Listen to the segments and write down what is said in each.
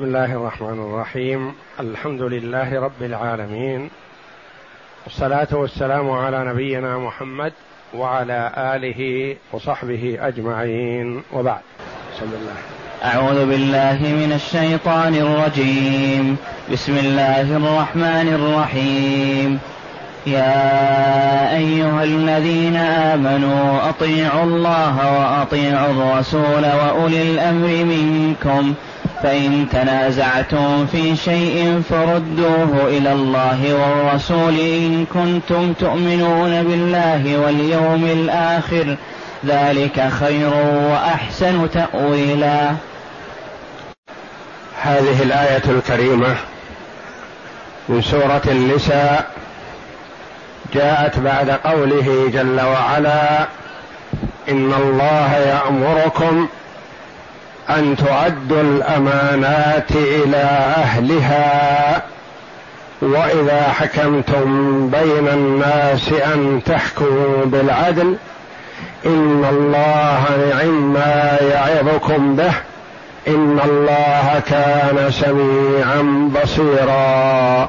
بسم الله الرحمن الرحيم. الحمد لله رب العالمين. والصلاة والسلام على نبينا محمد وعلى آله وصحبه أجمعين. وبعد. بسم الله أعوذ بالله من الشيطان الرجيم. بسم الله الرحمن الرحيم. يا أيها الذين آمنوا أطيعوا الله وأطيعوا الرسول وأولي الأمر منكم. فإن تنازعتم في شيء فردوه إلى الله والرسول إن كنتم تؤمنون بالله واليوم الآخر ذلك خير وأحسن تأويلا. هذه الآية الكريمة من سورة النساء جاءت بعد قوله جل وعلا إن الله يأمركم أن تؤدوا الأمانات إلى أهلها وإذا حكمتم بين الناس أن تحكموا بالعدل إن الله نعم ما يعظكم به إن الله كان سميعا بصيرا.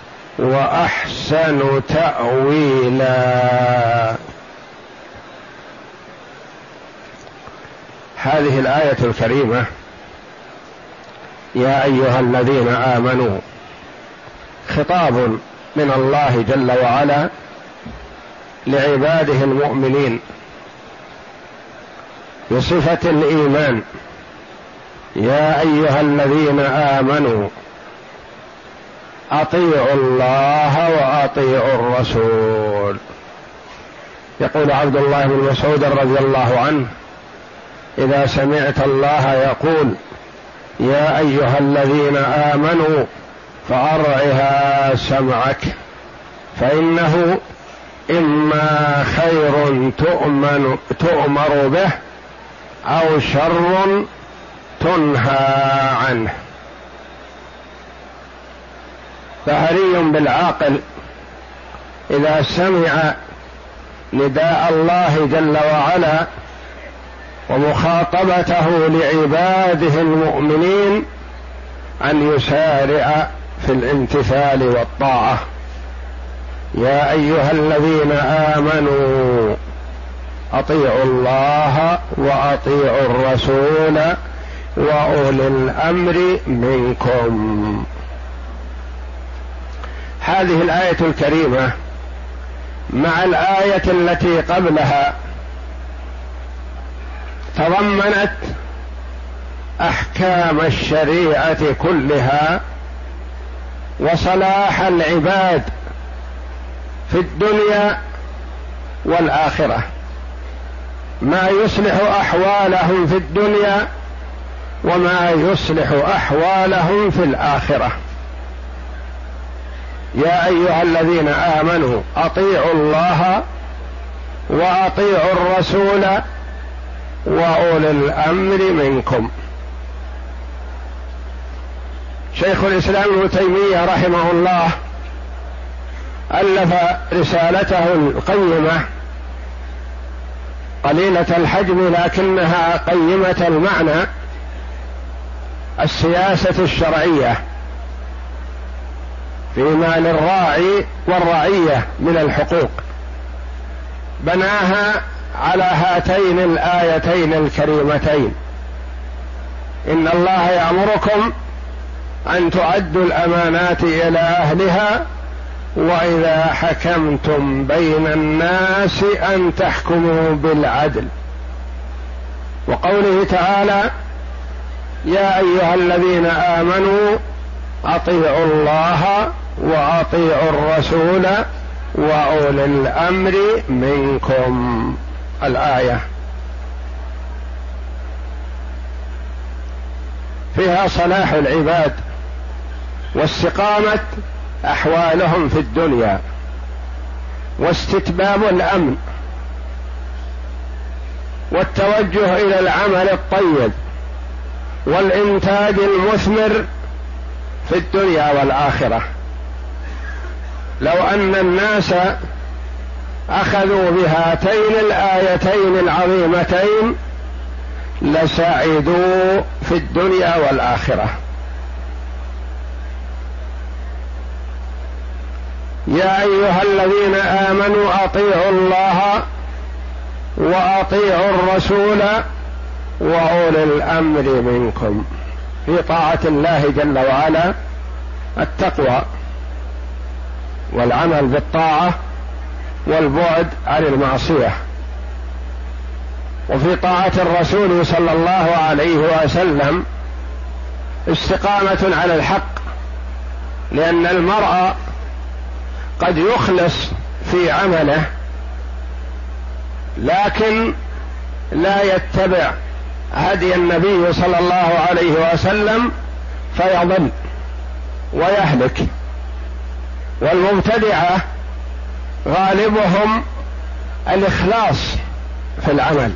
وأحسن تأويلا. هذه الآية الكريمة يا أيها الذين آمنوا خطاب من الله جل وعلا لعباده المؤمنين بصفة الإيمان يا أيها الذين آمنوا أطيعوا الله وأطيعوا الرسول. يقول عبد الله بن مسعود رضي الله عنه إذا سمعت الله يقول يا أيها الذين آمنوا فأرعها سمعك فإنه إما خير تؤمن تؤمر به أو شر تنهى عنه. فهري بالعاقل إذا سمع نداء الله جل وعلا ومخاطبته لعباده المؤمنين أن يسارع في الامتثال والطاعة. يا أيها الذين آمنوا أطيعوا الله وأطيعوا الرسول وأولي الأمر منكم. هذه الآية الكريمة مع الآية التي قبلها. تضمنت أحكام الشريعة كلها وصلاح العباد في الدنيا والآخرة. ما يصلح أحوالهم في الدنيا وما يصلح أحوالهم في الآخرة. يا أيها الذين آمنوا أطيعوا الله وأطيعوا الرسول وأولي الأمر منكم. شيخ الإسلام ابن تيمية رحمه الله ألف رسالته القيمة قليلة الحجم لكنها قيمة المعنى السياسة الشرعية. فيما للراعي والرعية من الحقوق. بناها على هاتين الآيتين الكريمتين. إن الله يأمركم أن تؤدوا الأمانات إلى أهلها وإذا حكمتم بين الناس أن تحكموا بالعدل. وقوله تعالى يا أيها الذين آمنوا أطيعوا الله وأطيعوا الرسول وأولي الأمر منكم. الآية. فيها صلاح العباد واستقامه أحوالهم في الدنيا واستتباب الأمن والتوجه إلى العمل الطيب والإنتاج المثمر في الدنيا والآخرة. لو أن الناس أخذوا بهاتين الآيتين العظيمتين لسعدوا في الدنيا والآخرة. يا أيها الذين آمنوا أطيعوا الله وأطيعوا الرسول وأولي الأمر منكم. في طاعة الله جل وعلا التقوى. والعمل بالطاعة والبعد عن المعصية. وفي طاعة الرسول صلى الله عليه وسلم استقامة على الحق لأن المرء قد يخلص في عمله لكن لا يتبع هدي النبي صلى الله عليه وسلم فيضل ويهلك. والمبتدعة غالبهم الإخلاص في العمل.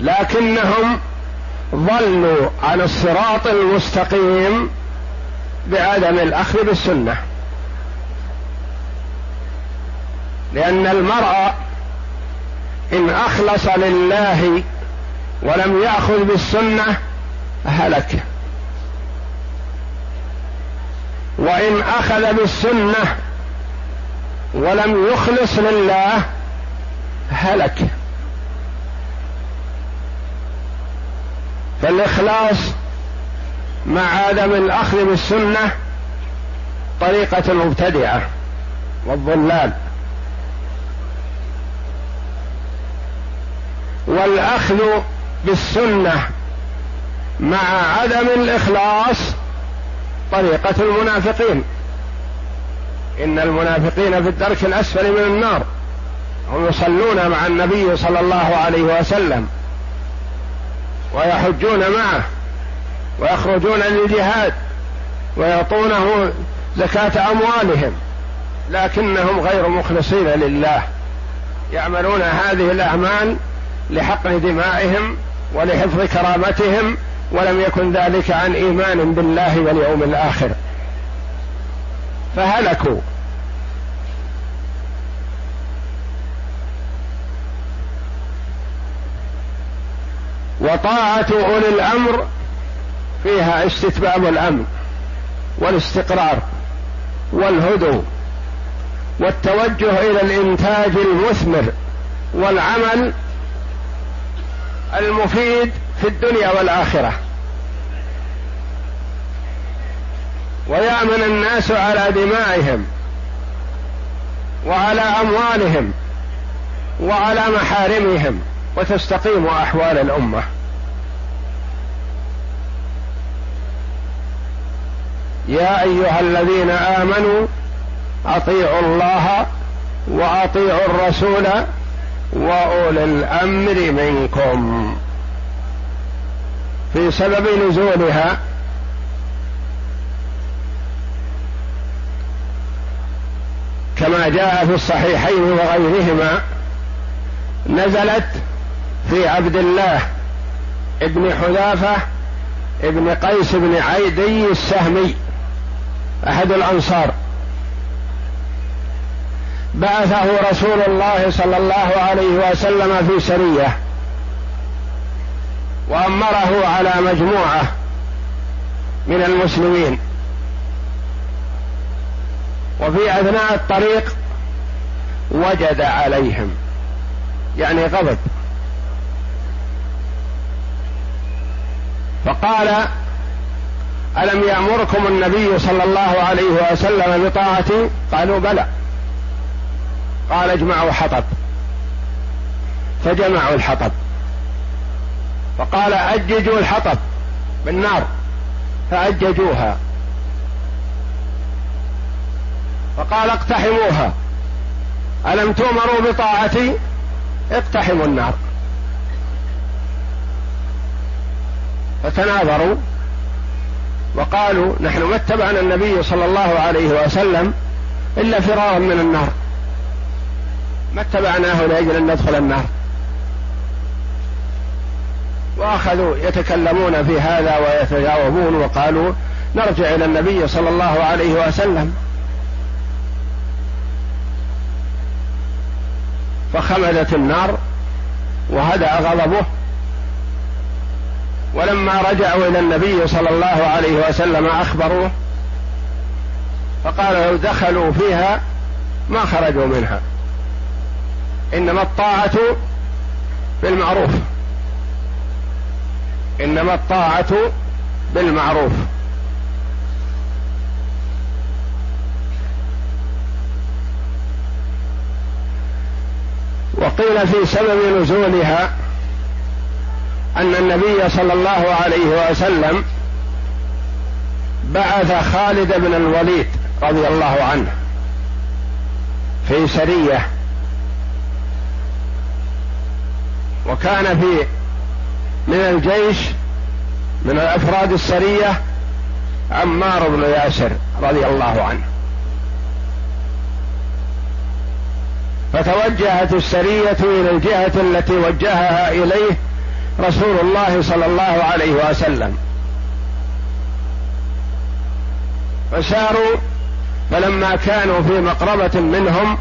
لكنهم ضلوا عن الصراط المستقيم بعدم الأخذ بالسنة. لأن المرء إن أخلص لله ولم يأخذ بالسنة هلك. وإن أخذ بالسنة ولم يخلص لله هلك. فالإخلاص مع عدم الأخذ بالسنة طريقة المبتدعه والضلال. والأخذ بالسنة مع عدم الإخلاص طريقة المنافقين. إن المنافقين في الدرك الأسفل من النار. هم يصلون مع النبي صلى الله عليه وسلم. ويحجون معه. ويخرجون للجهاد. ويعطونه زكاة أموالهم. لكنهم غير مخلصين لله. يعملون هذه الأعمال لحقن دمائهم ولحفظ كرامتهم ولم يكن ذلك عن إيمان بالله واليوم الآخر. فهلكوا. وطاعة أولي الأمر فيها استتباب الأمن والاستقرار والهدوء والتوجه إلى الإنتاج المثمر والعمل المفيد في الدنيا والآخرة. ويأمن الناس على دمائهم وعلى أموالهم وعلى محارمهم وتستقيم أحوال الأمة. يا أيها الذين آمنوا أطيعوا الله وأطيعوا الرسول وأولي الأمر منكم. في سبب نزولها كما جاء في الصحيحين وغيرهما نزلت في عبد الله ابن حذافة ابن قيس بن عيدي السهمي أحد الأنصار. بعثه رسول الله صلى الله عليه وسلم في سرية وأمره على مجموعة من المسلمين. وفي أثناء الطريق وجد عليهم. يعني غضب. فقال ألم يأمركم النبي صلى الله عليه وسلم بطاعتي؟ قالوا بلى. قال اجمعوا حطب. فجمعوا الحطب. فقال أججوا الحطب بالنار. فأججوها. فقال اقتحموها. ألم تؤمروا بطاعتي؟ اقتحموا النار. فتناظروا وقالوا نحن ما اتبعنا النبي صلى الله عليه وسلم إلا فرارا من النار. ما اتبعناه لأجل أن ندخل النار. وأخذوا يتكلمون في هذا ويتجاوبون وقالوا نرجع إلى النبي صلى الله عليه وسلم. فخمدت النار وهدأ غضبه. ولما رجعوا إلى النبي صلى الله عليه وسلم أخبروه فقال لو دخلوا فيها ما خرجوا منها. إنما الطاعة بالمعروف. إنما الطاعة بالمعروف. وقيل في سبب نزولها أن النبي صلى الله عليه وسلم بعث خالد بن الوليد رضي الله عنه في سرية وكان في من الجيش من الأفراد السرية عمار بن ياسر رضي الله عنه. فتوجهت السرية إلى الجهة التي وجهها إليه رسول الله صلى الله عليه وسلم. فساروا فلما كانوا في مقربة منهم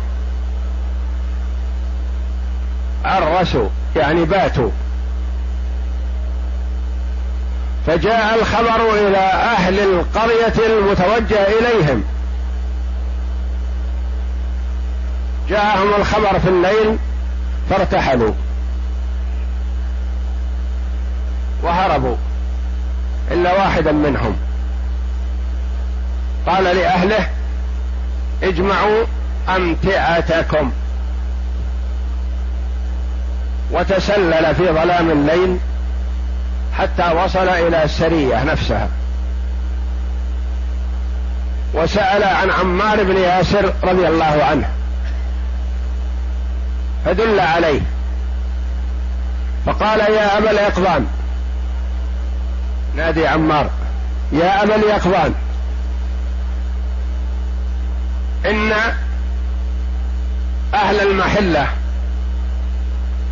عرسوا يعني باتوا. فجاء الخبر إلى أهل القرية المتوجه إليهم. جاءهم الخبر في الليل فارتحلوا. وهربوا إلا واحدا منهم. قال لأهله اجمعوا أمتعتكم. وتسلل في ظلام الليل حتى وصل إلى السرية نفسها. وسأل عن عمار بن ياسر رضي الله عنه فدل عليه فقال يا ابا اليقظان. نادي عمار يا ابا اليقظان إن أهل المحلة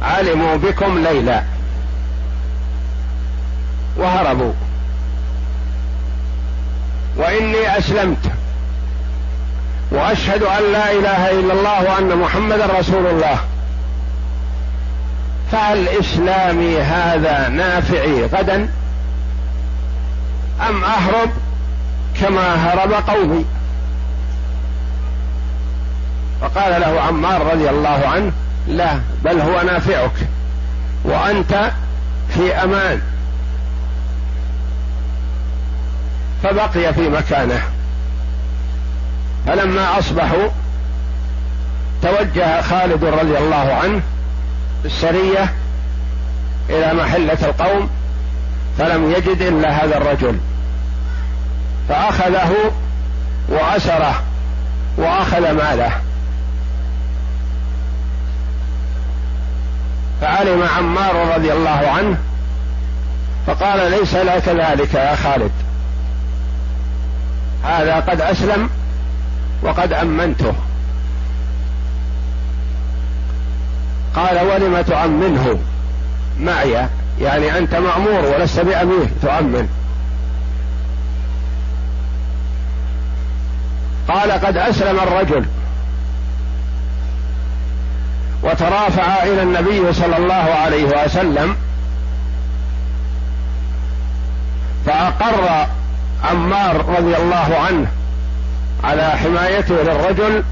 علموا بكم ليلا. وهربوا. وإني أسلمت. وأشهد أن لا إله إلا الله وأن محمدا رسول الله. فهل اسلامي هذا نافعي غدا؟ أم أهرب كما هرب قومي؟ فقال له عمار رضي الله عنه لا بل هو نافعك. وأنت في أمان. فبقي في مكانه. فلما أصبحوا توجه خالد رضي الله عنه بالسرية إلى محلة القوم فلم يجد إلا هذا الرجل. فأخذه وأسره وأخذ ماله. فعلم عمار رضي الله عنه فقال ليس لك ذلك يا خالد. هذا قد أسلم وقد أمنته. قال ولم تؤمنه؟ معي يعني أنت مأمور ولست بأمير تؤمن. قال قد أسلم الرجل. وترافع إلى النبي صلى الله عليه وسلم فأقر عمار رضي الله عنه على حمايته للرجل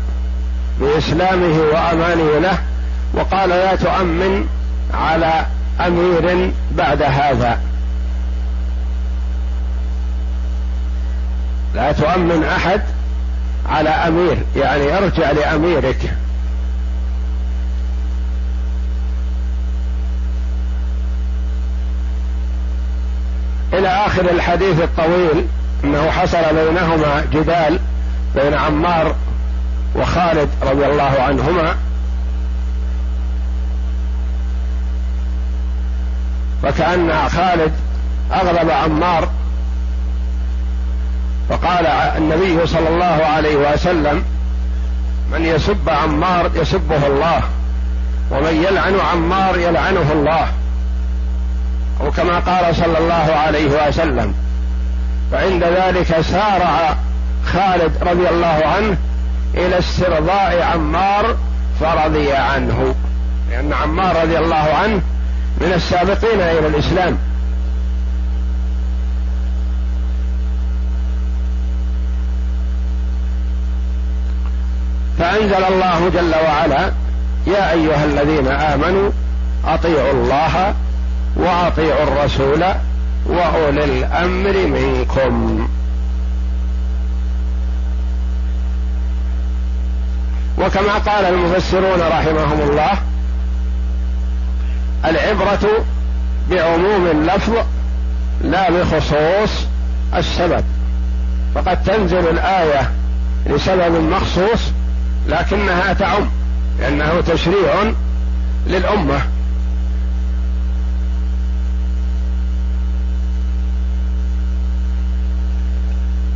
بإسلامه وأمانه له وقال لا تؤمن على أمير بعد هذا. لا تؤمن أحد على أمير يعني ارجع لأميرك. إلى آخر الحديث الطويل إنه حصل بينهما جدال بين عمار وخالد رضي الله عنهما. فكأن خالد أغضب عمار فقال النبي صلى الله عليه وسلم من يسب عمار يسبه الله ومن يلعن عمار يلعنه الله. أو كما قال صلى الله عليه وسلم. فعند ذلك سارع خالد رضي الله عنه إلى استرضاء عمار فرضي عنه. لأن عمار رضي الله عنه من السابقين إلى الإسلام. فأنزل الله جل وعلا يا أيها الذين آمنوا أطيعوا الله وأطيعوا الرسول وأولي الأمر منكم. وكما قال المفسرون رحمهم الله العبرة بعموم اللفظ لا بخصوص السبب. فقد تنزل الآية لسبب مخصوص لكنها تعم لأنه تشريع للأمة.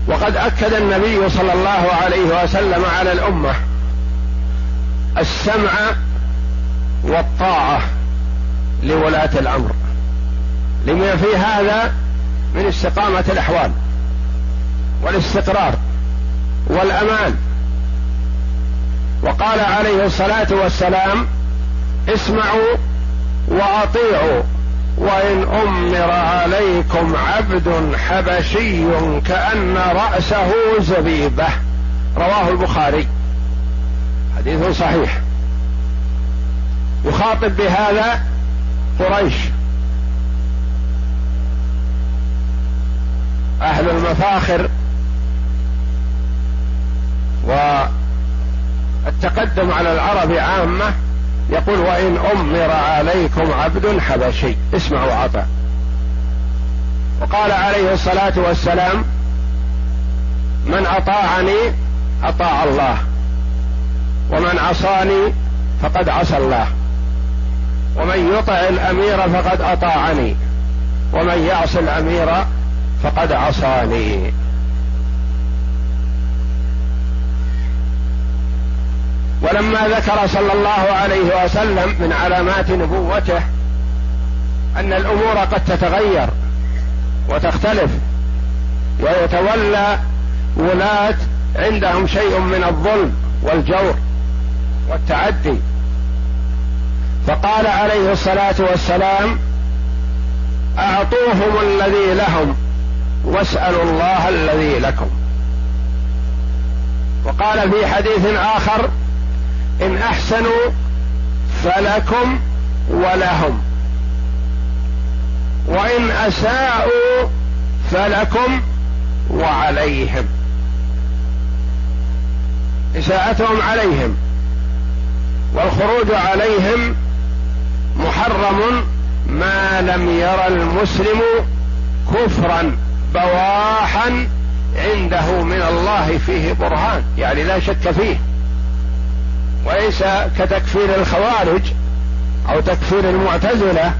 وقد أكد النبي صلى الله عليه وسلم على الأمة السمع والطاعة لولاة الأمر. لما في هذا من استقامة الأحوال والاستقرار والأمان. وقال عليه الصلاة والسلام اسمعوا وأطيعوا وإن أمر عليكم عبد حبشي كأن رأسه زبيبة. رواه البخاري. حديث صحيح. يخاطب بهذا قريش. أهل المفاخر. والتقدم على العرب عامة. يقول وإن أمر عليكم عبد حبشي. اسمعوا عطاء وقال عليه الصلاة والسلام من أطاعني أطاع الله ومن عصاني فقد عصى الله ومن يطع الأمير فقد أطاعني ومن يعص الأمير فقد عصاني. ولما ذكر صلى الله عليه وسلم من علامات نبوته أن الأمور قد تتغير وتختلف ويتولى ولاة عندهم شيء من الظلم والجور والتعدي. فقال عليه الصلاة والسلام أعطوهم الذي لهم واسألوا الله الذي لكم. وقال في حديث آخر إن أحسنوا فلكم ولهم. وإن أساءوا فلكم وعليهم. إساءتهم عليهم. والخروج عليهم محرم ما لم ير المسلم كفرا بواحا عنده من الله فيه برهان. يعني لا شك فيه. وليس كتكفير الخوارج أو تكفير المعتزلة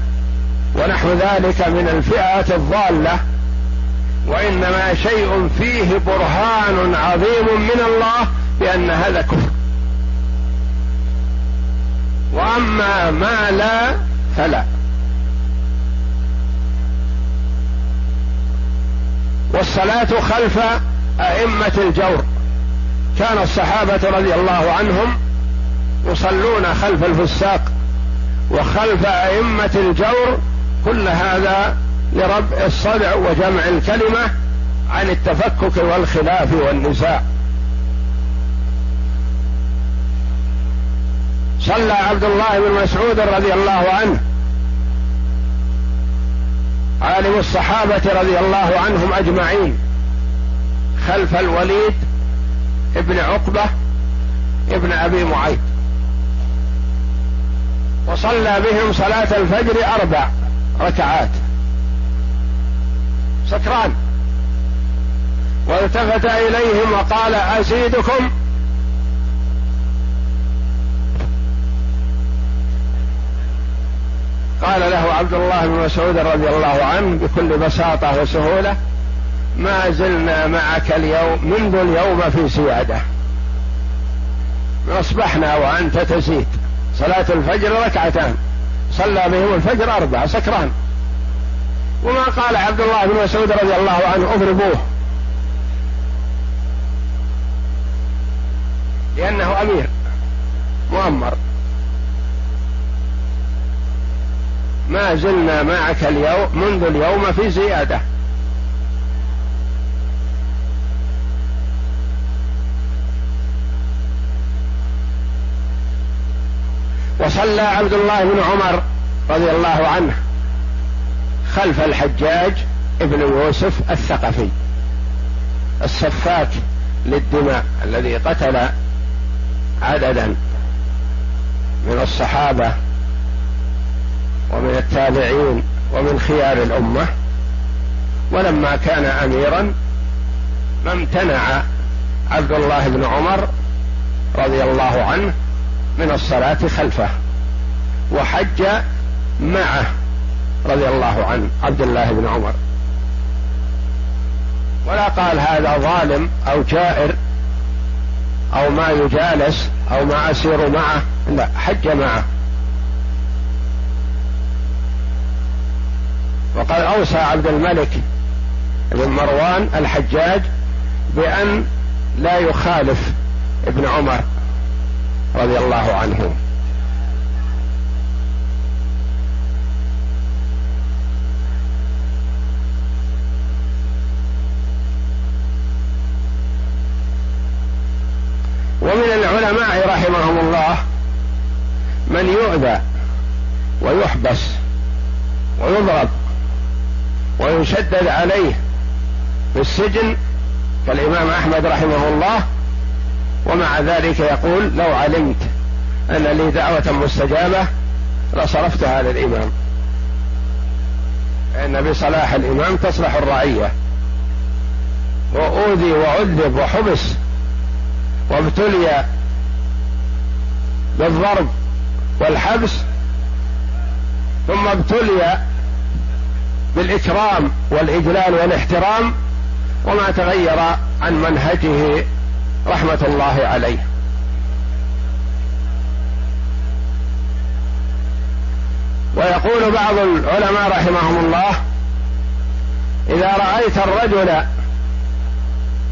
ونحو ذلك من الفئات الضالة وإنما شيء فيه برهان عظيم من الله بأن هذا كفر. وأما ما لا فلا. والصلاة خلف أئمة الجور. كان الصحابة رضي الله عنهم يصلون خلف الفساق وخلف أئمة الجور كل هذا لربع الصدع وجمع الكلمة عن التفكك والخلاف والنزاع. صلى عبد الله بن مسعود رضي الله عنه عالم الصحابة رضي الله عنهم أجمعين خلف الوليد ابن عقبة ابن أبي معيط. وصلى بهم صلاة الفجر أربع ركعات. سكران. والتفت إليهم وقال أزيدكم. قال له عبد الله بن مسعود رضي الله عنه بكل بساطة وسهولة ما زلنا معك اليوم منذ اليوم في سيادة. أصبحنا وأنت تزيد. صلاة الفجر ركعتان. صلى بهم الفجر أربعة سكران. وما قال عبد الله بن مسعود رضي الله عنه أضربوه. لأنه أمير مؤمر. ما زلنا معك اليوم منذ اليوم في زيادة. وصلى عبد الله بن عمر رضي الله عنه خلف الحجاج ابن يوسف الثقفي السفاك للدماء الذي قتل عددا من الصحابة ومن التابعين ومن خيار الأمة. ولما كان أميرا ما امتنع عبد الله بن عمر رضي الله عنه من الصلاة خلفه. وحج معه رضي الله عنه عبد الله بن عمر. ولا قال هذا ظالم أو جائر أو ما يجالس أو ما أسير معه. لا حج معه. وقد أوصى عبد الملك بن مروان الحجاج بأن لا يخالف ابن عمر. رضي الله عنه. ومن العلماء رحمهم الله من يؤذى ويحبس ويضرب ويشدد عليه في السجن كالإمام أحمد رحمه الله ومع ذلك يقول لو علمت أن لي دعوة مستجابة لصرفت هذا الإمام. إن بصلاح الإمام تصلح الرعية. وأوذي وعذب وحبس وابتلي بالضرب والحبس ثم ابتلي بالإكرام والإجلال والإحترام وما تغير عن منهجه رحمة الله عليه. ويقول بعض العلماء رحمهم الله إذا رأيت الرجل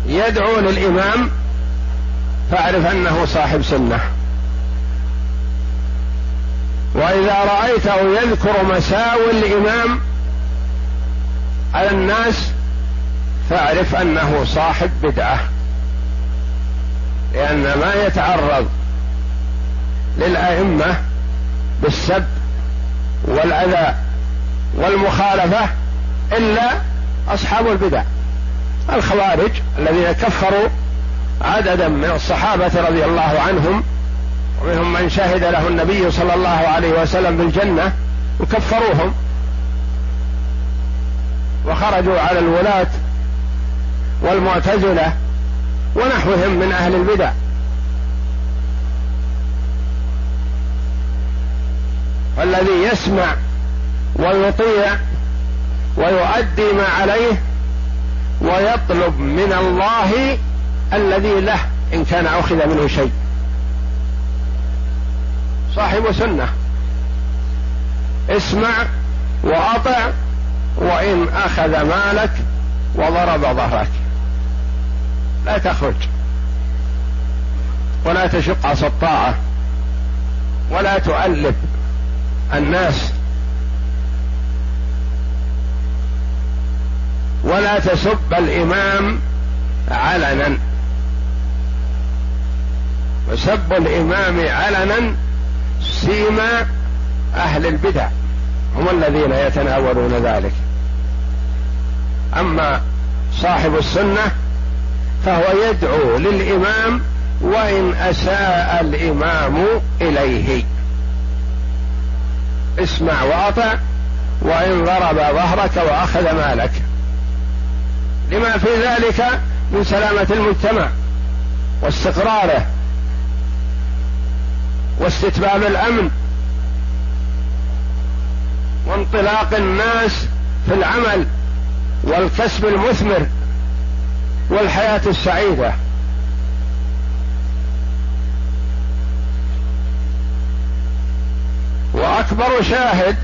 يدعو للإمام فاعرف أنه صاحب سنة. وإذا رأيته يذكر مساوي الإمام على الناس فاعرف أنه صاحب بدعة. لأن ما يتعرض للأئمة بالسب والأذى والمخالفة إلا أصحاب البدع. الخوارج الذين كفروا عددا من الصحابة رضي الله عنهم ومنهم من شهد له النبي صلى الله عليه وسلم بالجنة وكفروهم. وخرجوا على الولاة والمعتزلة ونحوهم من أهل البدع. والذي يسمع ويطيع ويؤدي ما عليه ويطلب من الله الذي له إن كان أخذ منه شيء. صاحب سنة. اسمع وأطع وإن أخذ مالك وضرب ظهرك. لا تخرج. ولا تشق عصا الطاعة. ولا تؤلب الناس. ولا تسب الإمام علنا. وسب الإمام علنا سيما أهل البدع. هم الذين يتناولون ذلك. أما صاحب السنة فهو يدعو للإمام وإن أساء الإمام إليه. اسمع وأطع وإن ضرب ظهرك وأخذ مالك. لما في ذلك من سلامة المجتمع واستقراره واستتباب الأمن وانطلاق الناس في العمل والكسب المثمر والحياة السعيدة. وأكبر شاهد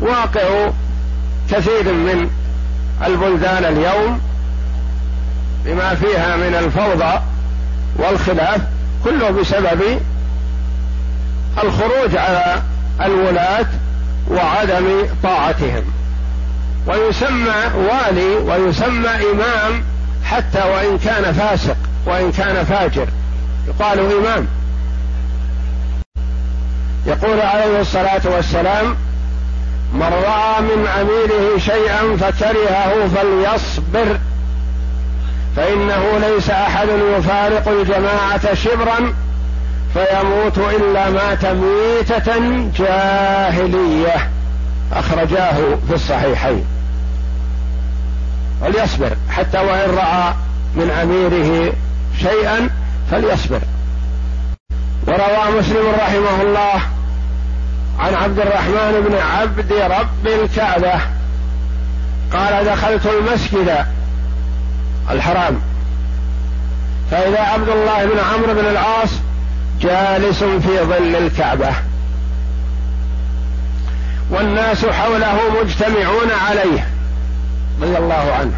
واقع كثير من البلدان اليوم بما فيها من الفوضى والخلاف كله بسبب الخروج على الولاة وعدم طاعتهم. ويسمى والي ويسمى إمام حتى وإن كان فاسق وإن كان فاجر. يقال إمام. يقول عليه الصلاة والسلام من رأى من أميره شيئا فكرهه فليصبر فإنه ليس أحد يفارق الجماعة شبرا فيموت إلا مات ميتة جاهلية. أخرجاه في الصحيحين. وليصبر حتى وإن رأى من أميره شيئا فليصبر. وروى مسلم رحمه الله عن عبد الرحمن بن عبد رب الكعبة. قال دخلت المسجد الحرام. فإذا عبد الله بن عمرو بن العاص جالس في ظل الكعبة. والناس حوله مجتمعون عليه. رضي الله عنه.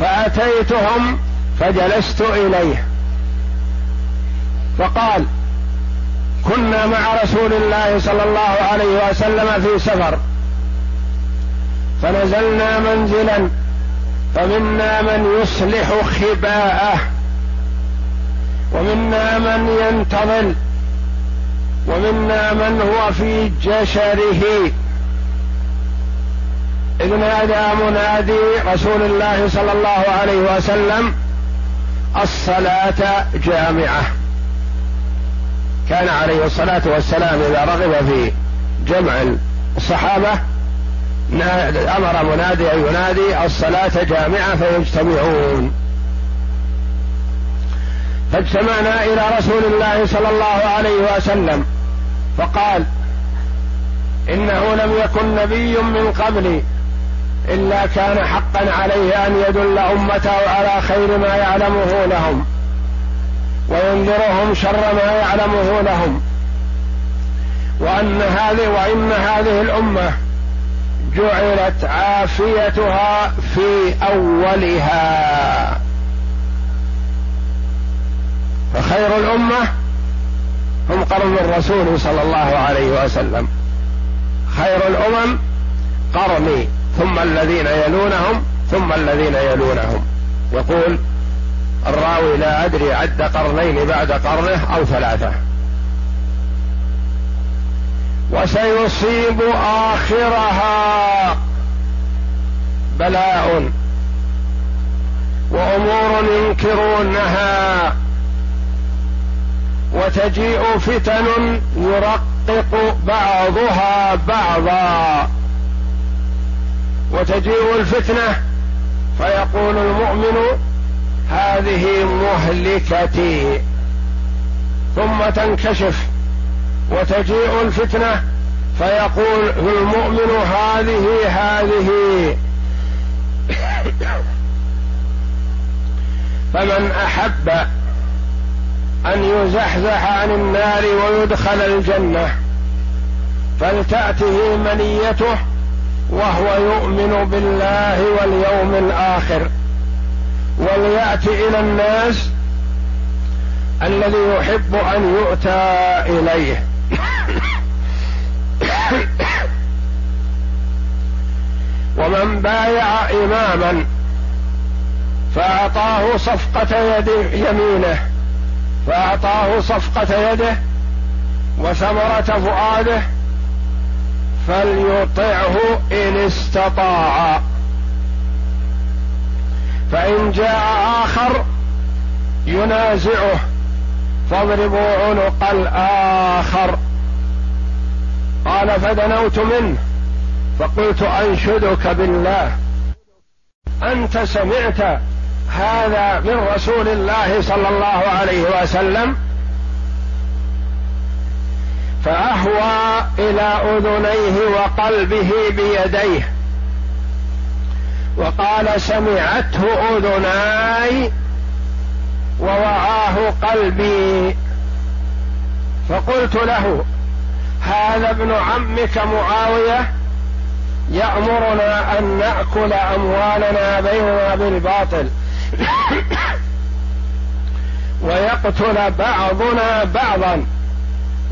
فأتيتهم فجلست إليه. فقال كنا مع رسول الله صلى الله عليه وسلم في سفر. فنزلنا منزلا فمنا من يصلح خباءه ومنا من ينتظل ومنا من هو في جشره. إذ نادى منادي رسول الله صلى الله عليه وسلم الصلاة جامعة. كان عليه الصلاة والسلام إذا رغب في جمع الصحابة أمر منادي أن ينادي الصلاة جامعة فيجتمعون. فاجتمعنا إلى رسول الله صلى الله عليه وسلم فقال إنه لم يكن نبي من قبلي. إلا كان حقا عليه أن يدل أمته على خير ما يعلمه لهم وينذرهم شر ما يعلمه لهم. وأن هذه وإن هذه الأمة جعلت عافيتها في أولها. فخير الأمة هم قرن الرسول صلى الله عليه وسلم. خير الأمم قرني. ثم الذين يلونهم ثم الذين يلونهم. يقول الراوي لا أدري عد قرنين بعد قرنه أو ثلاثة. وسيصيب آخرها بلاء وأمور ينكرونها. وتجيء فتن يرقق بعضها بعضا. وتجيء الفتنة فيقول المؤمن هذه مهلكتي. ثم تنكشف وتجيء الفتنة فيقول المؤمن هذه هذه. فمن أحب أن يزحزح عن النار ويدخل الجنة فلتأته منيته وهو يؤمن بالله واليوم الآخر. ولياتي إلى الناس الذي يحب أن يؤتى إليه. ومن بايع إماما فأعطاه صفقة يد يمينه فأعطاه صفقة يده وثمرة فؤاده فليطعه إن استطاع. فإن جاء آخر ينازعه فاضربوا عنق الآخر. قال فدنوت منه. فقلت أنشدك بالله. أنت سمعت هذا من رسول الله صلى الله عليه وسلم؟ فأهوى إلى أذنيه وقلبه بيديه. وقال سمعته أذناي ووعاه قلبي. فقلت له هذا ابن عمك معاوية يأمرنا أن نأكل أموالنا بيننا بالباطل. ويقتل بعضنا بعضا.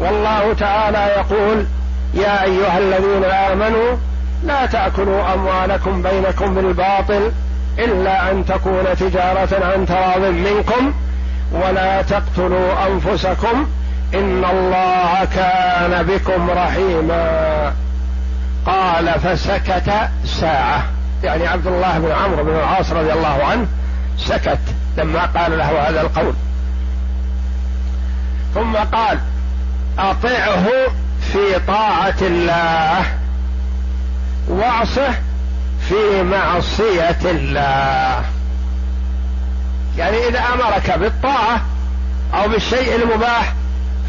والله تعالى يقول يا أيها الذين آمنوا لا تأكلوا أموالكم بينكم بالباطل إلا أن تكون تجارة عن تراض منكم ولا تقتلوا أنفسكم إن الله كان بكم رحيما. قال فسكت ساعة. يعني عبد الله بن عمرو بن العاص رضي الله عنه سكت لما قال له هذا القول. ثم قال اطعه في طاعة الله وأعصه في معصية الله. يعني إذا أمرك بالطاعة أو بالشيء المباح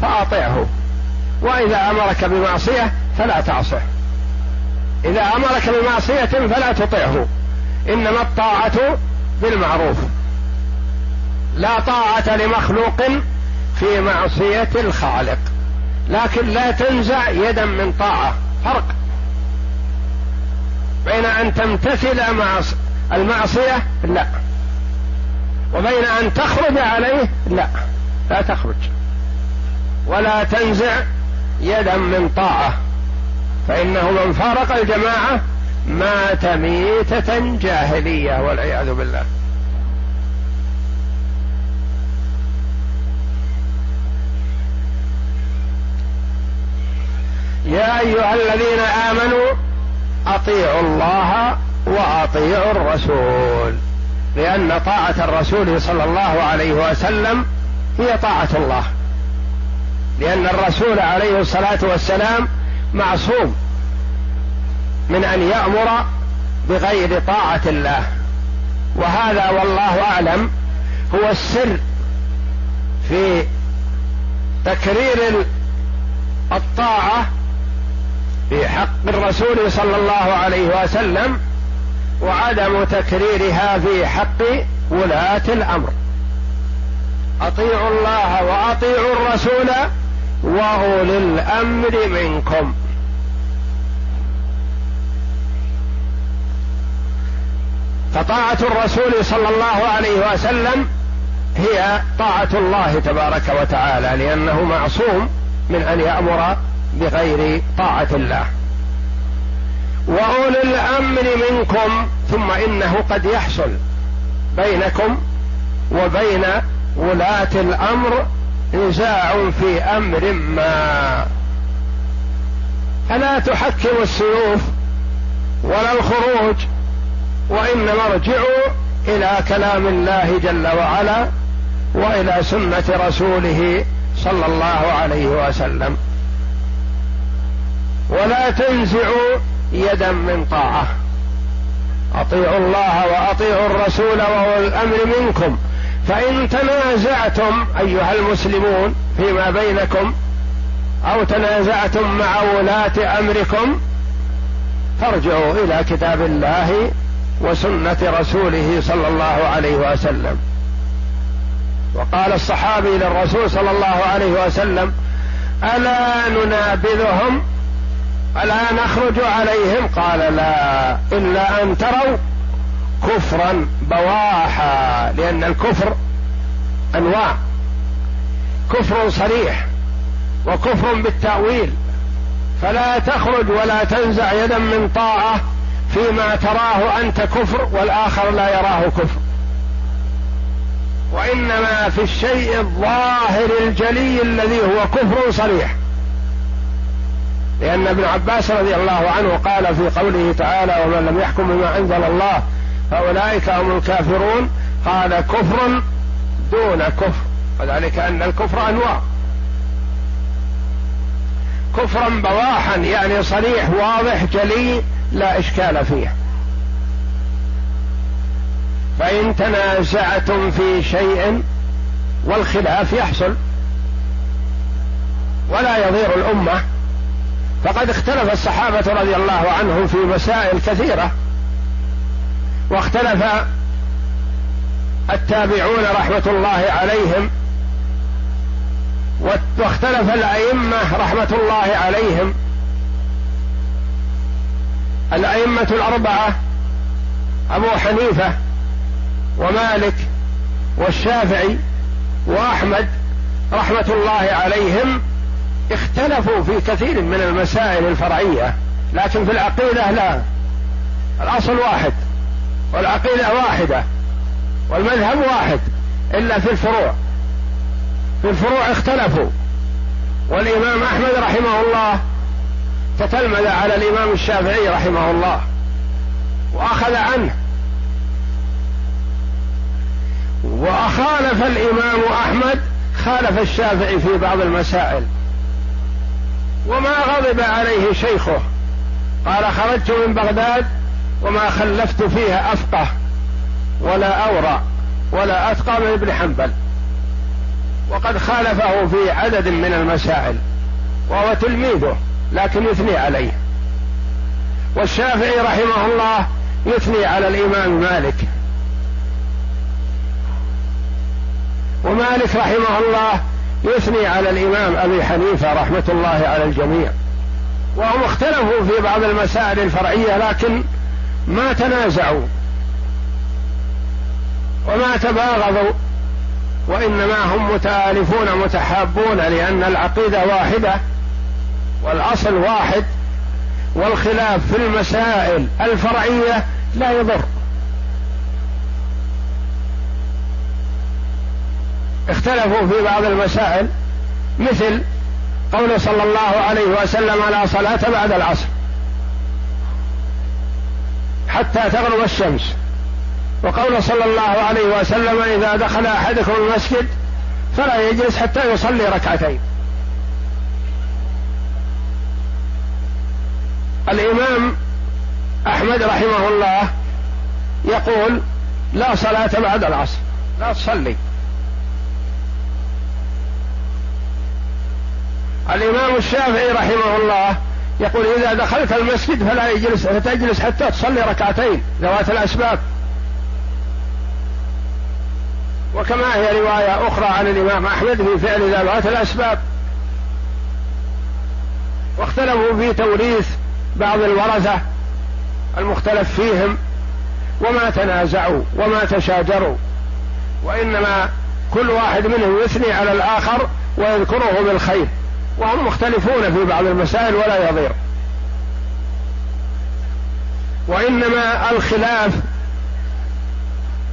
فاطعه وإذا أمرك بمعصية فلا تعصه. إذا أمرك بمعصية فلا تطعه إنما الطاعة بالمعروف. لا طاعة لمخلوق في معصية الخالق. لكن لا تنزع يدا من طاعة. فرق بين أن تمتثل مع المعصية لا. وبين أن تخرج عليه لا. لا تخرج. ولا تنزع يدا من طاعة. فإنه من فارق الجماعة مات ميتة جاهلية والعياذ بالله. يا أيها الذين آمنوا أطيعوا الله وأطيعوا الرسول لأن طاعة الرسول صلى الله عليه وسلم هي طاعة الله. لأن الرسول عليه الصلاة والسلام معصوم من أن يأمر بغير طاعة الله. وهذا والله أعلم هو السر في تكرير الطاعة في حق الرسول صلى الله عليه وسلم وعدم تكريرها في حق ولاة الأمر. أطيعوا الله وأطيعوا الرسول وأولي الأمر منكم. فطاعة الرسول صلى الله عليه وسلم هي طاعة الله تبارك وتعالى لأنه معصوم من أن يأمر بغير طاعة الله. وأولي الأمر منكم ثم إنه قد يحصل بينكم وبين ولاة الأمر نزاع في أمر ما. فلا تحكموا السيوف ولا الخروج وإنما ارجعوا إلى كلام الله جل وعلا وإلى سنة رسوله صلى الله عليه وسلم. ولا تنزعوا يدا من طاعة. أطيعوا الله وأطيعوا الرسول وأولي الأمر منكم. فإن تنازعتم أيها المسلمون فيما بينكم أو تنازعتم مع ولاة أمركم فارجعوا إلى كتاب الله وسنة رسوله صلى الله عليه وسلم. وقال الصحابي للرسول صلى الله عليه وسلم ألا ننابذهم ألا نخرج عليهم. قال لا إلا أن تروا كفرا بواحا لأن الكفر أنواع. كفر صريح وكفر بالتأويل. فلا تخرج ولا تنزع يدا من طاعة فيما تراه أنت كفر والآخر لا يراه كفر. وإنما في الشيء الظاهر الجلي الذي هو كفر صريح. لأن ابن عباس رضي الله عنه قال في قوله تعالى ومن لم يحكم بما أنزل الله فأولئك هم الكافرون قال كفر دون كفر. وذلك أن الكفر أنواع. كفرا بواحا يعني صريح واضح جلي لا إشكال فيه. فإن تنازعتم في شيء والخلاف يحصل. ولا يضير الأمة. فقد اختلف الصحابة رضي الله عنهم في مسائل كثيرة. واختلف التابعون رحمة الله عليهم. واختلف الأئمة رحمة الله عليهم. الأئمة الأربعة أبو حنيفة ومالك والشافعي وأحمد رحمة الله عليهم. اختلفوا في كثير من المسائل الفرعية لكن في العقيدة لا. الأصل واحد والعقيدة واحدة والمذهب واحد إلا في الفروع. في الفروع اختلفوا. والإمام أحمد رحمه الله تتلمذ على الإمام الشافعي رحمه الله وأخذ عنه. وخالف الإمام أحمد خالف الشافعي في بعض المسائل. وما غضب عليه شيخه. قال خرجت من بغداد وما خلفت فيها أفقه ولا أورع ولا اتقى من ابن حنبل. وقد خالفه في عدد من المسائل وهو تلميذه لكن يثني عليه. والشافعي رحمه الله يثني على الإمام مالك. ومالك رحمه الله يثني على الإمام أبي حنيفة رحمة الله على الجميع. وهم اختلفوا في بعض المسائل الفرعية لكن ما تنازعوا. وما تباغضوا وإنما هم متآلفون متحابون لأن العقيدة واحدة والأصل واحد والخلاف في المسائل الفرعية لا يضر. اختلفوا في بعض المسائل مثل قول صلى الله عليه وسلم لا صلاة بعد العصر حتى تغرب الشمس. وقول صلى الله عليه وسلم إذا دخل أحدكم المسجد فلا يجلس حتى يصلي ركعتين. الإمام أحمد رحمه الله يقول لا صلاة بعد العصر لا تصلي. الإمام الشافعي رحمه الله يقول إذا دخلت المسجد فلا يجلس فتجلس حتى تصلي ركعتين ذوات الأسباب. وكما هي رواية أخرى عن الإمام أحمد في فعل ذوات الأسباب. واختلفوا في توريث بعض الورثة المختلف فيهم وما تنازعوا وما تشاجروا. وإنما كل واحد منهم يثني على الآخر ويذكره بالخير. وهم مختلفون في بعض المسائل ولا يضير. وإنما الخلاف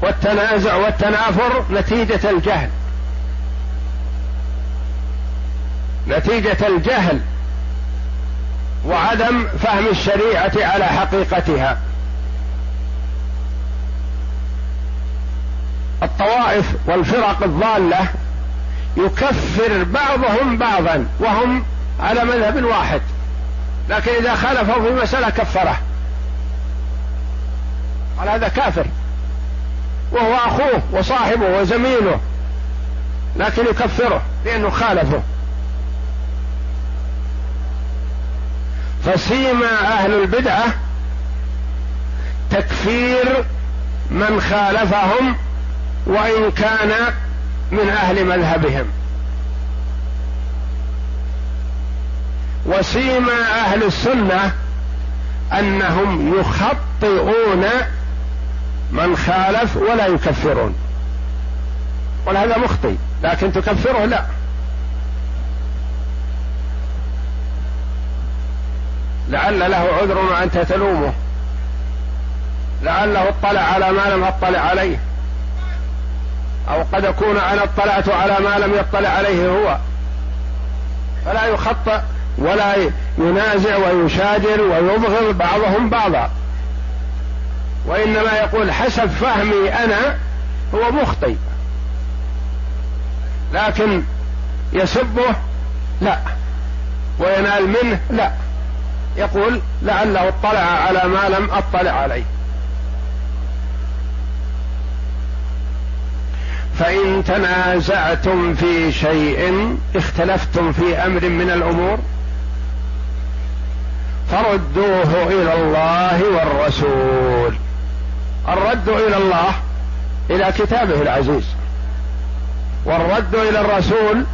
والتنازع والتنافر نتيجة الجهل. نتيجة الجهل وعدم فهم الشريعة على حقيقتها. الطوائف والفرق الضالة يكفر بعضهم بعضا وهم على مذهب واحد. لكن إذا خالفوا في مسألة كفره. قال هذا كافر. وهو أخوه وصاحبه وزميله. لكن يكفره لأنه خالفه. فسيما أهل البدعة تكفير من خالفهم وإن كان من أهل مذهبهم. وسيما أهل السنة أنهم يخطئون من خالف ولا يكفرون. قل هذا مخطئ لكن تكفره لا. لعل له عذر وأنت تلومه. لعله اطلع على ما لم اطلع عليه. أو قد أكون أنا اطلعت على ما لم يطلع عليه هو. فلا يخطأ ولا ينازع ويشاجر ويبغض بعضهم بعضا. وإنما يقول حسب فهمي أنا هو مخطئ. لكن يسبه لا. وينال منه لا. يقول لعله اطلع على ما لم أطلع عليه. فإن تنازعتم في شيء اختلفتم في أمر من الأمور فردوه إلى الله والرسول. الرد إلى الله إلى كتابه العزيز. والرد إلى الرسول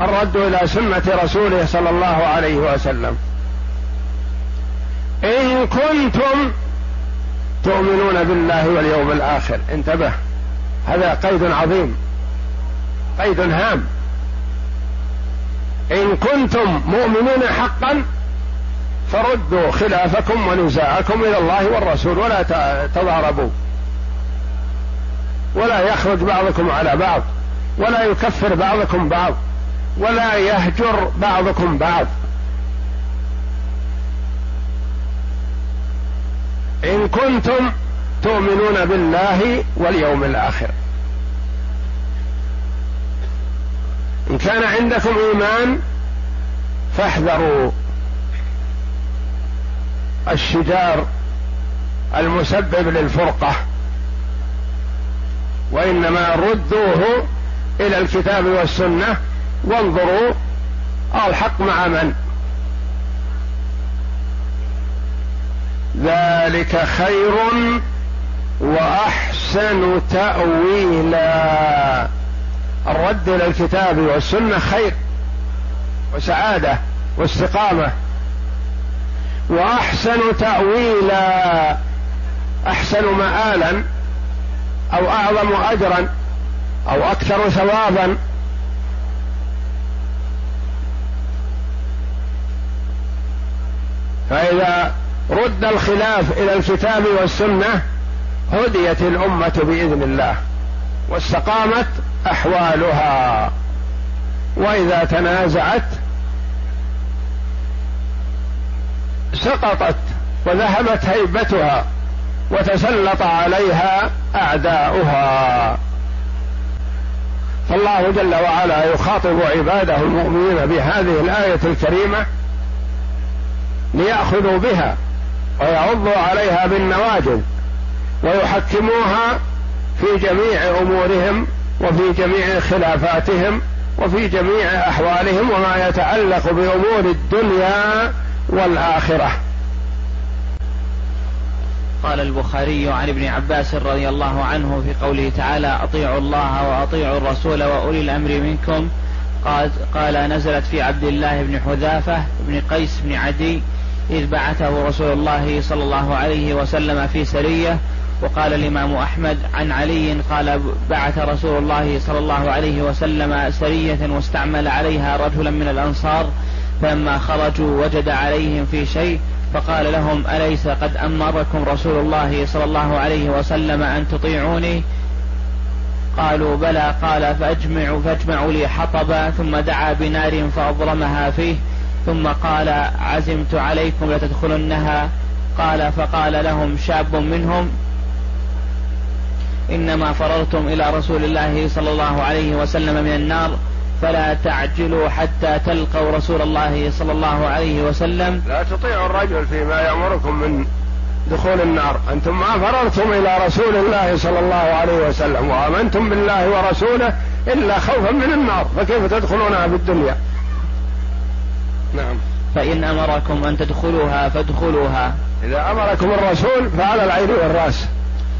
الرد إلى سنة رسوله صلى الله عليه وسلم. إن كنتم تؤمنون بالله واليوم الآخر انتبه. هذا قيد عظيم قيد هام. إن كنتم مؤمنين حقا فردوا خلافكم ونزاعكم إلى الله والرسول ولا تضاربوا. ولا يخرج بعضكم على بعض ولا يكفر بعضكم بعض ولا يهجر بعضكم بعض. إن كنتم تؤمنون بالله واليوم الآخر. إن كان عندكم إيمان فاحذروا. الشجار المسبب للفرقة وإنما ردوه إلى الكتاب والسنة. وانظروا الحق مع من؟ ذلك خير وأحسن تأويلا. الرد إلى الكتاب والسنة خير وسعادة واستقامة. وأحسن تأويلا. أحسن مآلا أو أعظم أجرا أو أكثر ثوابا. فإذا رد الخلاف إلى الكتاب والسنة هديت الأمة بإذن الله واستقامت أحوالها. وإذا تنازعت سقطت وذهبت هيبتها وتسلط عليها أعداؤها. فالله جل وعلا يخاطب عباده المؤمنين بهذه الآية الكريمة ليأخذوا بها ويعضوا عليها بالنواجذ. ويحكموها في جميع أمورهم وفي جميع خلافاتهم وفي جميع أحوالهم وما يتعلق بأمور الدنيا والآخرة. قال البخاري عن ابن عباس رضي الله عنه في قوله تعالى أطيعوا الله وأطيعوا الرسول وأولي الأمر منكم. قال قال نزلت في عبد الله بن حذافة بن قيس بن عدي إذ بعثه رسول الله صلى الله عليه وسلم في سرية وقال الإمام أحمد عن علي قال بعث رسول الله صلى الله عليه وسلم سرية واستعمل عليها رجلا من الأنصار فلما خرجوا وجد عليهم في شيء فقال لهم أليس قد أمركم رسول الله صلى الله عليه وسلم أن تطيعوني؟ قالوا بلى. قال فأجمعوا فاجمعوا لي حطبا ثم دعا بنار فأضرمها فيه ثم قال عزمت عليكم لتدخلنها؟ قال فقال لهم شاب منهم إنما فررتم إلى رسول الله صلى الله عليه وسلم من النار فلا تعجلوا حتى تلقوا رسول الله صلى الله عليه وسلم. لا تطيعوا الرجل فيما يأمركم من دخول النار. أنتم ما فررتم إلى رسول الله صلى الله عليه وسلم وآمنتم بالله ورسوله إلا خوفا من النار. فكيف تدخلونها في الدنيا؟ نعم. فإن أمركم أن تدخلوها فادخلوها. إذا أمركم الرسول فعلى العين والرأس.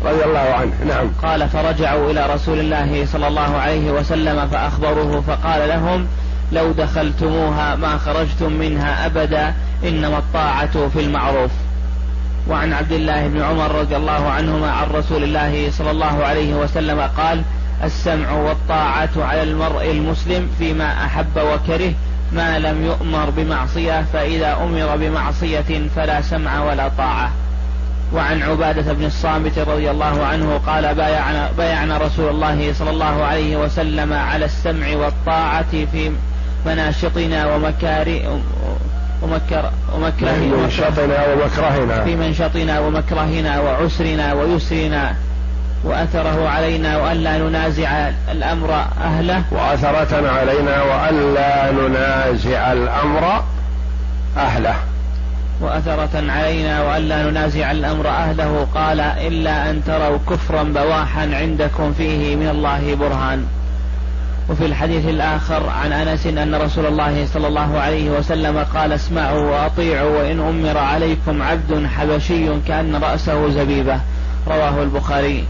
رضي الله عنه. نعم. قال فرجعوا إلى رسول الله صلى الله عليه وسلم فأخبروه فقال لهم لو دخلتموها ما خرجتم منها أبدا إنما الطاعة في المعروف. وعن عبد الله بن عمر رضي الله عنهما عن رسول الله صلى الله عليه وسلم قال السمع والطاعة على المرء المسلم فيما أحب وكره ما لم يؤمر بمعصية فإذا أمر بمعصية فلا سمع ولا طاعة. وعن عبادة بن الصامت رضي الله عنه قال بايعنا, بايعنا رسول الله صلى الله عليه وسلم على السمع والطاعة في مناشطنا ومكار ومكر ومكرهنا. منشطنا ومكرهنا. في منشطنا ومكرهنا وعسرنا ويسرنا. وأثره علينا وألا ننازع الأمر أهله. وأثرة علينا وألا ننازع الأمر أهله. وأثرة علينا وألا ننازع الأمر أهله. قال إلا أن تروا كفرا بواحا عندكم فيه من الله برهان. وفي الحديث الآخر عن أنس أن رسول الله صلى الله عليه وسلم قال اسمعوا وأطيعوا وإن أمر عليكم عبد حبشي كأن رأسه زبيبة. رواه البخاري.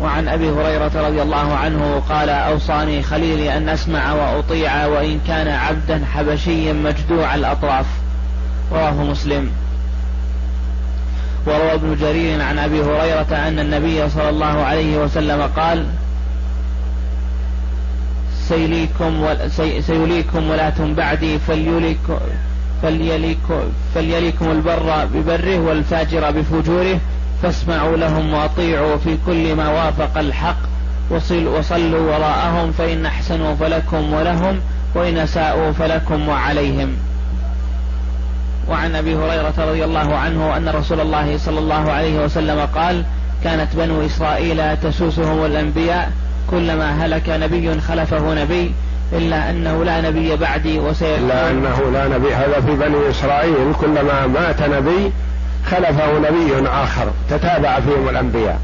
وعن أبي هريرة رضي الله عنه قال أوصاني خليلي أن أسمع وأطيع وإن كان عبدا حبشيا مجدوع الأطراف. رواه مسلم. وروى ابن جرير عن أبي هريرة أن النبي صلى الله عليه وسلم قال سيليكم سيليكم ولاة بعدي فليليكم فليليكم, فليليكم البر ببره والفاجر بفجوره فاسمعوا لهم وأطيعوا في كل ما وافق الحق وصل وصلوا وراءهم فإن أحسنوا فلكم ولهم وإن أساءوا فلكم وعليهم. وعن أبي هريرة رضي الله عنه أن رسول الله صلى الله عليه وسلم قال كانت بنو إسرائيل تسوسهم الأنبياء كلما هلك نبي خلفه نبي إلا أنه لا نبي بعدي وسيكون إلا أنه لا نبي هذا في بني إسرائيل كلما مات نبي خلفه نبي آخر تتابع فيهم الأنبياء.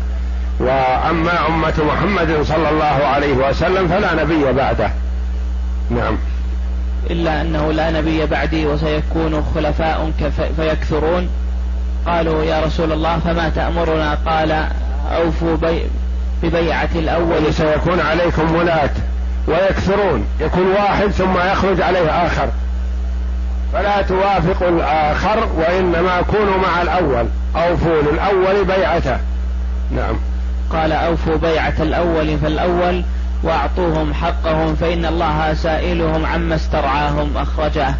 وأما أمة محمد صلى الله عليه وسلم فلا نبي بعده. نعم. إلا أنه لا نبي بعدي وسيكون خلفاء فيكثرون. قالوا يا رسول الله فما تأمرنا؟ قال أوفوا بي ببيعة الأول. سيكون عليكم ولاة ويكثرون. يكون واحد ثم يخرج عليه آخر. فلا توافقوا الآخر وإنما كونوا مع الأول. أوفوا للأول بيعته. نعم. قال أوفوا بيعة الأول فالأول وأعطوهم حقهم فإن الله سائلهم عما استرعاهم أخرجه.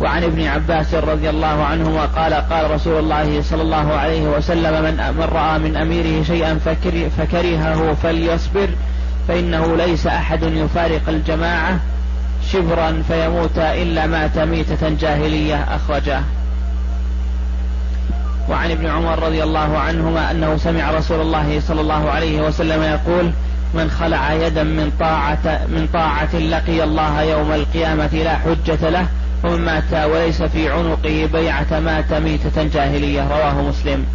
وعن ابن عباس رضي الله عنهما قال قال رسول الله صلى الله عليه وسلم من, من رأى من أميره شيئا فكرهه فليصبر فإنه ليس أحد يفارق الجماعة شبرا فيموت إلا مات ميتة جاهلية أخرجه. وعن ابن عمر رضي الله عنهما أنه سمع رسول الله صلى الله عليه وسلم يقول من خلع يدا من طاعة من طاعة لقي الله يوم القيامة لا حجة له ومن مات وليس في عنقه بيعة مات ميتة جاهلية. رواه مسلم.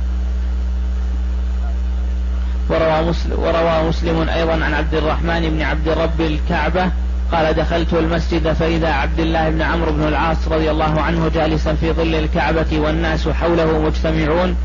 وروى مسلم, وروى مسلم أيضا عن عبد الرحمن بن عبد رب الكعبة قال دخلت المسجد فإذا عبد الله بن عمرو بن العاص رضي الله عنه جالسا في ظل الكعبة والناس حوله مجتمعون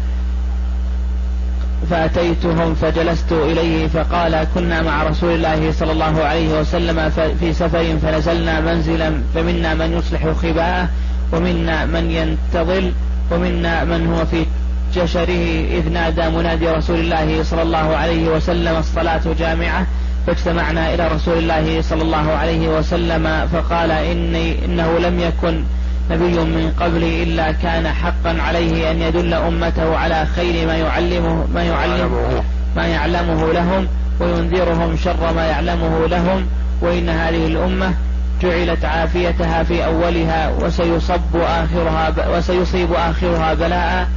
فأتيتهم فجلست إليه فقال كنا مع رسول الله صلى الله عليه وسلم في سفر فنزلنا منزلا فمنا من يصلح خباءه ومنا من ينتظل ومنا من هو في جشره إذ نادى منادي رسول الله صلى الله عليه وسلم الصلاة جامعة فاجتمعنا إلى رسول الله صلى الله عليه وسلم فقال إني إنه لم يكن نبي من قبلي إلا كان حقا عليه أن يدل أمته على خير ما يعلمه ما يعلمه. ما يعلمه لهم وينذرهم شر ما يعلمه لهم وإن هذه الأمة جعلت عافيتها في أولها وسيصب آخرها وسيصيب آخرها بلاء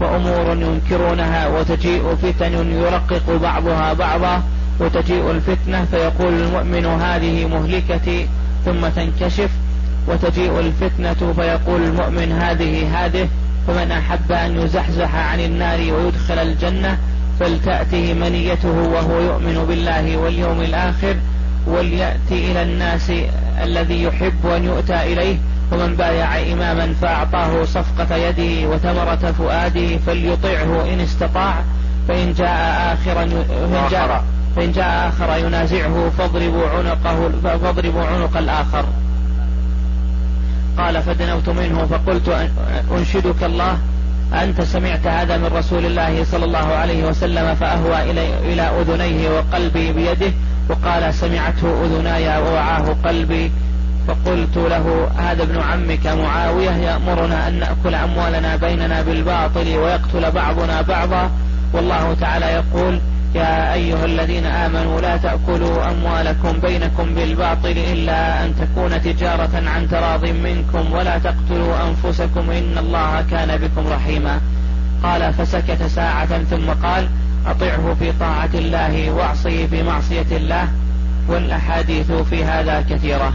وأمور ينكرونها وتجيء فتن يرقق بعضها بعضا وتجيء الفتنة فيقول المؤمن هذه مهلكتي ثم تنكشف وتجيء الفتنة فيقول المؤمن هذه هذه فمن أحب أن يزحزح عن النار ويدخل الجنة فلتأته منيته وهو يؤمن بالله واليوم الآخر وليأتي إلى الناس الذي يحب أن يؤتى إليه ومن بايع إماما فأعطاه صفقة يده وثمرة فؤاده فليطعه إن استطاع فإن جاء آخرا فإن جاء, فإن جاء آخر ينازعه فاضربوا عنقه فاضربوا عنق الآخر. قال فدنوت منه فقلت أنشدك الله أنت سمعت هذا من رسول الله صلى الله عليه وسلم فأهوى إلى, إلى أذنيه وقلبي بيده وقال سمعته أذناي ووعاه قلبي فقلت له هذا ابن عمك معاوية يأمرنا أن نأكل أموالنا بيننا بالباطل ويقتل بعضنا بعضا والله تعالى يقول يا أيها الذين آمنوا لا تأكلوا أموالكم بينكم بالباطل إلا أن تكون تجارة عن تراض منكم ولا تقتلوا أنفسكم إن الله كان بكم رحيما. قال فسكت ساعة ثم قال أطعه في طاعة الله وأعصيه في معصية الله والأحاديث في هذا كثيرة.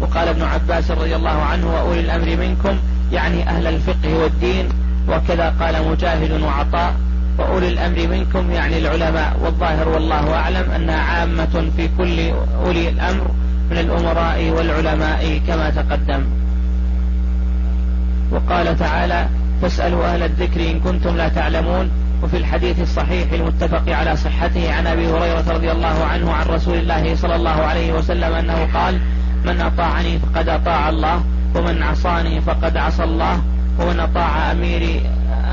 وقال ابن عباس رضي الله عنه وأولي الأمر منكم يعني أهل الفقه والدين وكذا قال مجاهد وعطاء. وأولي الأمر منكم يعني العلماء والظاهر والله أعلم أنها عامة في كل أولي الأمر من الأمراء والعلماء كما تقدم. وقال تعالى فاسألوا أهل الذكر إن كنتم لا تعلمون وفي الحديث الصحيح المتفق على صحته عن أبي هريرة رضي الله عنه عن رسول الله صلى الله عليه وسلم أنه قال من أطاعني فقد أطاع الله ومن عصاني فقد عصى الله ومن أطاع أميري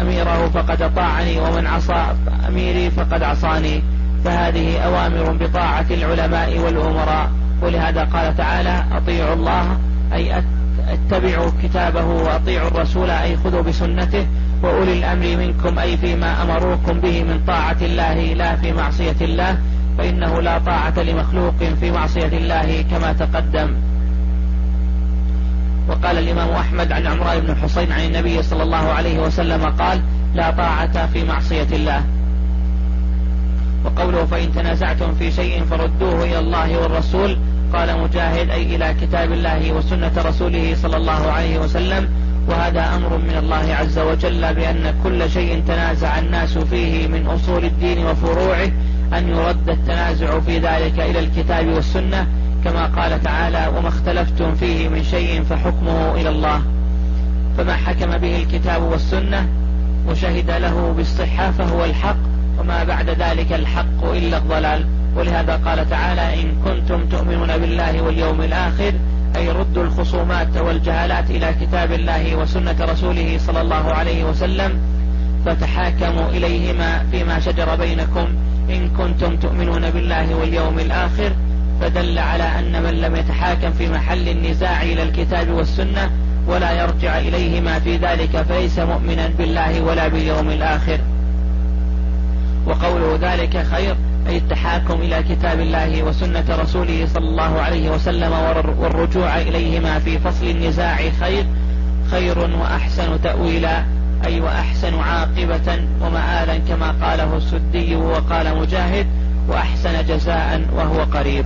أميره فقد أطاعني ومن عصى أميري فقد عصاني فهذه أوامر بطاعة العلماء والأمراء. ولهذا قال تعالى أطيعوا الله أي اتبعوا كتابه وأطيعوا الرسول أي خذوا بسنته وأولي الأمر منكم أي فيما أمروكم به من طاعة الله لا في معصية الله فإنه لا طاعة لمخلوق في معصية الله كما تقدم. وقال الإمام أحمد عن عمران بن الحصين عن النبي صلى الله عليه وسلم قال لا طاعة في معصية الله. وقوله فإن تنازعتم في شيء فردوه إلى الله والرسول. قال مجاهد أي إلى كتاب الله وسنة رسوله صلى الله عليه وسلم. وهذا أمر من الله عز وجل بأن كل شيء تنازع الناس فيه من أصول الدين وفروعه أن يرد التنازع في ذلك إلى الكتاب والسنة كما قال تعالى وما اختلفتم فيه من شيء فحكمه إلى الله. فما حكم به الكتاب والسنة وشهد له بالصحة فهو الحق وما بعد ذلك الحق إلا الضلال. ولهذا قال تعالى إن كنتم تؤمنون بالله واليوم الآخر أي ردوا الخصومات والجهالات إلى كتاب الله وسنة رسوله صلى الله عليه وسلم فتحاكموا إليهما فيما شجر بينكم. إن كنتم تؤمنون بالله واليوم الآخر فدل على أن من لم يتحاكم في محل النزاع إلى الكتاب والسنة ولا يرجع إليهما في ذلك فليس مؤمنا بالله ولا باليوم الآخر. وقوله ذلك خير أي التحاكم إلى كتاب الله وسنة رسوله صلى الله عليه وسلم والرجوع إليهما في فصل النزاع خير خير وأحسن تأويلا أي وأحسن عاقبة ومآلا كما قاله السدي وقال مجاهد وأحسن جزاء وهو قريب.